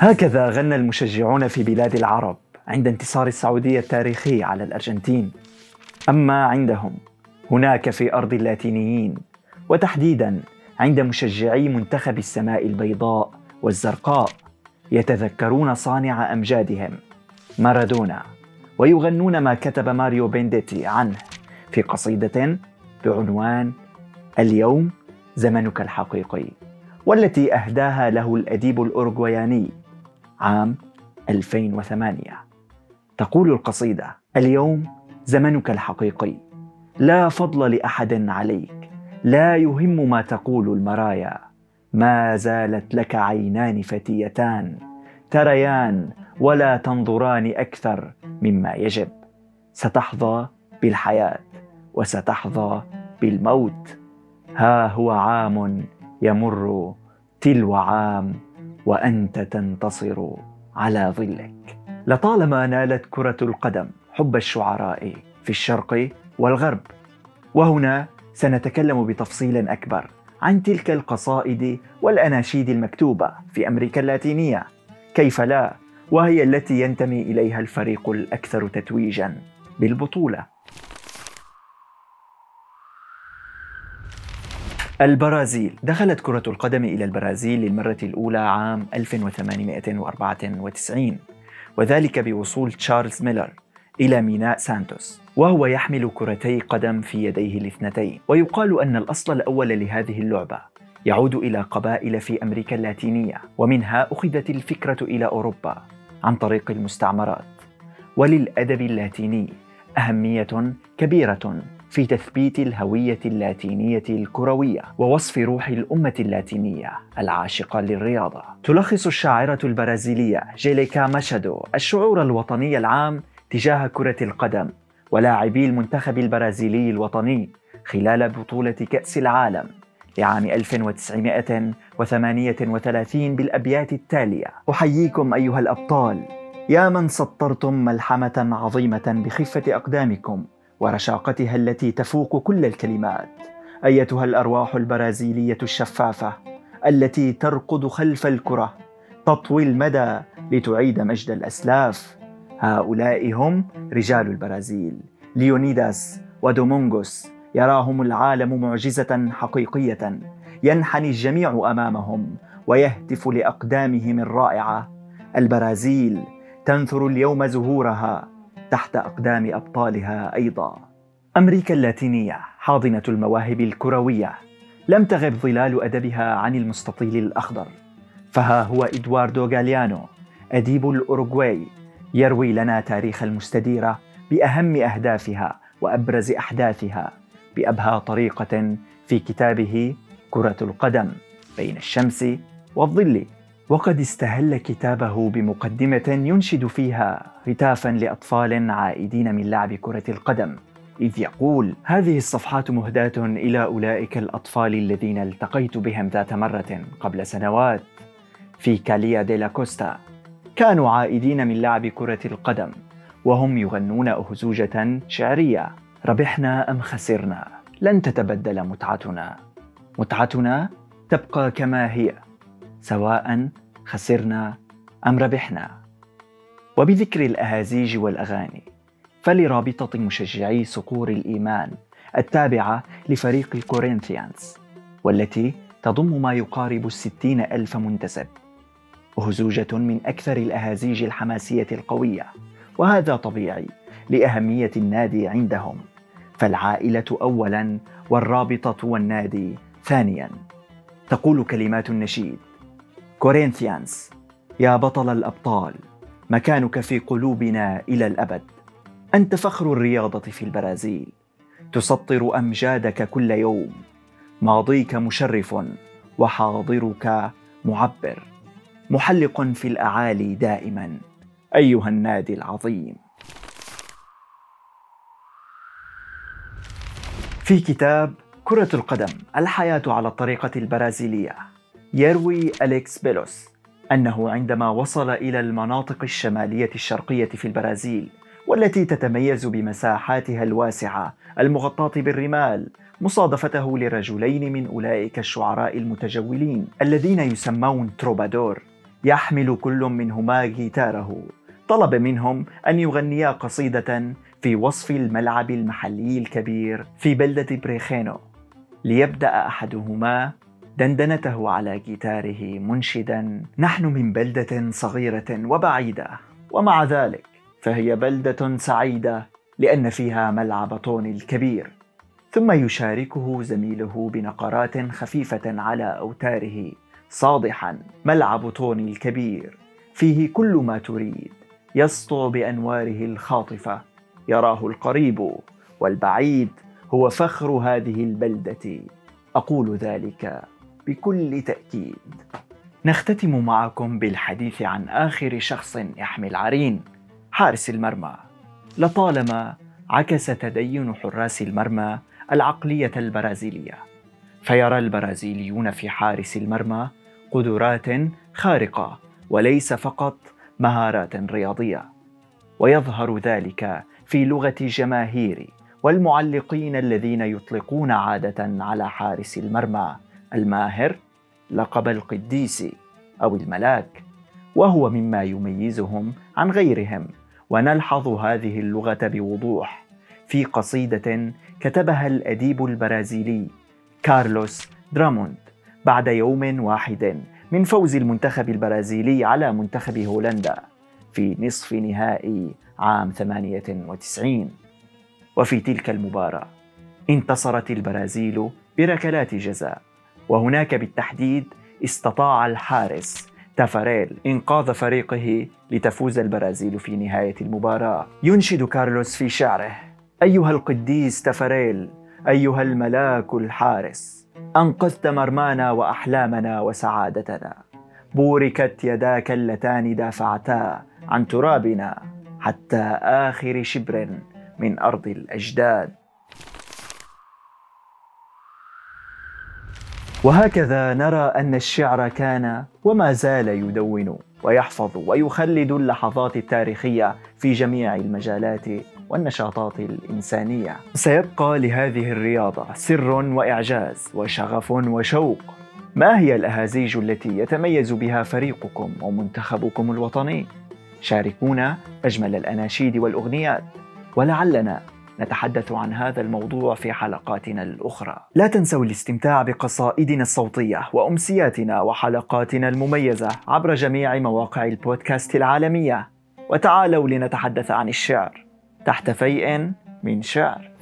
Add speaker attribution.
Speaker 1: هكذا غنى المشجعون في بلاد العرب عند انتصار السعودية التاريخي على الأرجنتين. أما عندهم هناك في أرض اللاتينيين وتحديدا عند مشجعي منتخب السماء البيضاء والزرقاء يتذكرون صانع أمجادهم مارادونا ويغنون ما كتب ماريو بنديتي عنه في قصيدة بعنوان اليوم زمنك الحقيقي والتي أهداها له الأديب الأورغوياني عام 2008 تقول القصيدة اليوم زمنك الحقيقي لا فضل لأحد عليك لا يهم ما تقول المرايا ما زالت لك عينان فتيتان تريان ولا تنظران أكثر مما يجب. ستحظى بالحياة وستحظى بالموت. ها هو عام يمر تلو عام وأنت تنتصر على ظلك. لطالما نالت كرة القدم حب الشعراء في الشرق والغرب وهنا سنتكلم بتفصيل أكبر عن تلك القصائد والأناشيد المكتوبة في أمريكا اللاتينية. كيف لا؟ وهي التي ينتمي إليها الفريق الأكثر تتويجا بالبطولة. البرازيل. دخلت كرة القدم إلى البرازيل للمرة الأولى عام 1894 وذلك بوصول تشارلز ميلر إلى ميناء سانتوس وهو يحمل كرتي قدم في يديه الاثنتين. ويقال أن الأصل الأول لهذه اللعبة يعود إلى قبائل في أمريكا اللاتينية ومنها أخذت الفكرة إلى أوروبا عن طريق المستعمرات. وللأدب اللاتيني أهمية كبيرة. في تثبيت الهوية اللاتينية الكروية ووصف روح الأمة اللاتينية العاشقة للرياضة. تلخص الشاعرة البرازيلية جيليكا ماشادو الشعور الوطني العام تجاه كرة القدم ولاعبي المنتخب البرازيلي الوطني خلال بطولة كأس العالم لعام 1938 بالأبيات التالية: أحييكم أيها الأبطال. يا من سطرتم ملحمة عظيمة بخفة أقدامكم. ورشاقتها التي تفوق كل الكلمات. أيتها الأرواح البرازيلية الشفافة التي ترقد خلف الكرة تطوي المدى لتعيد مجد الأسلاف. هؤلاء هم رجال البرازيل ليونيداس ودومونغوس. يراهم العالم معجزة حقيقية ينحني الجميع أمامهم ويهتف لأقدامهم الرائعة. البرازيل تنثر اليوم زهورها تحت أقدام أبطالها أيضا. أمريكا اللاتينية حاضنة المواهب الكروية. لم تغب ظلال أدبها عن المستطيل الأخضر. فها هو إدواردو غاليانو أديب الأوروغواي يروي لنا تاريخ المستديرة بأهم أهدافها وأبرز أحداثها بأبهى طريقة في كتابه كرة القدم بين الشمس والظل. وقد استهل كتابه بمقدمة ينشد فيها هتافا لأطفال عائدين من لعب كرة القدم إذ يقول هذه الصفحات مهداة إلى أولئك الأطفال الذين التقيت بهم ذات مرة قبل سنوات في كاليا ديلا كوستا. كانوا عائدين من لعب كرة القدم وهم يغنون أهزوجة شعرية. ربحنا أم خسرنا؟ لن تتبدل متعتنا. متعتنا تبقى كما هي. سواء خسرنا أم ربحنا. وبذكر الأهازيج والأغاني فلرابطة مشجعي صقور الإيمان التابعة لفريق الكورنثيانز والتي تضم ما يقارب الستين ألف منتسب. أهزوجة من أكثر الأهازيج الحماسية القوية وهذا طبيعي لأهمية النادي عندهم. فالعائلة أولا والرابطة والنادي ثانيا. تقول كلمات النشيد كورينثيانز يا بطل الأبطال مكانك في قلوبنا إلى الأبد. أنت فخر الرياضة في البرازيل. تسطر أمجادك كل يوم. ماضيك مشرف وحاضرك معبر. محلق في الأعالي دائما. أيها النادي العظيم. في كتاب كرة القدم الحياة على الطريقة البرازيلية. يروي أليكس بيلوس أنه عندما وصل إلى المناطق الشمالية الشرقية في البرازيل والتي تتميز بمساحاتها الواسعة المغطاة بالرمال مصادفته لرجلين من أولئك الشعراء المتجولين الذين يسمون تروبادور يحمل كل منهما جيتاره. طلب منهم أن يغنيا قصيدة في وصف الملعب المحلي الكبير في بلدة بريخينو ليبدأ أحدهما دندنته على جيتاره منشدا. نحن من بلدة صغيرة وبعيدة ومع ذلك فهي بلدة سعيدة لأن فيها ملعب طوني الكبير. ثم يشاركه زميله بنقرات خفيفة على أوتاره. صادحا ملعب طوني الكبير. فيه كل ما تريد. يسطع بأنواره الخاطفة. يراه القريب والبعيد هو فخر هذه البلدة. أقول ذلك بكل تأكيد. نختتم معكم بالحديث عن آخر شخص يحمي العرين حارس المرمى. لطالما عكس تدين حراس المرمى العقلية البرازيلية. فيرى البرازيليون في حارس المرمى قدرات خارقة وليس فقط مهارات رياضية. ويظهر ذلك في لغة جماهير والمعلقين الذين يطلقون عادة على حارس المرمى. الماهر لقب القديس أو الملاك وهو مما يميزهم عن غيرهم. ونلحظ هذه اللغة بوضوح. في قصيدة كتبها الأديب البرازيلي كارلوس دراموند بعد يوم واحد من فوز المنتخب البرازيلي على منتخب هولندا في نصف نهائي عام 98 وفي تلك المباراة انتصرت البرازيل بركلات جزاء. وهناك بالتحديد استطاع الحارس تافاريل إنقاذ فريقه لتفوز البرازيل في نهاية المباراة. ينشد كارلوس في شعره. أيها القديس تافاريل أيها الملاك الحارس أنقذت مرمانا وأحلامنا وسعادتنا. بوركت يداك اللتان دافعتا عن ترابنا حتى آخر شبر من أرض الأجداد. وهكذا نرى أن الشعر كان وما زال يدون ويحفظ ويخلد اللحظات التاريخية في جميع المجالات والنشاطات الإنسانية. سيبقى لهذه الرياضة سر وإعجاز وشغف وشوق. ما هي الأهازيج التي يتميز بها فريقكم ومنتخبكم الوطني؟ شاركونا أجمل الأناشيد والأغنيات. ولعلنا نتحدث عن هذا الموضوع في حلقاتنا الأخرى. لا تنسوا الاستمتاع بقصائدنا الصوتية وأمسياتنا وحلقاتنا المميزة عبر جميع مواقع البودكاست العالمية. وتعالوا لنتحدث عن الشعر. تحت فيء من شعر.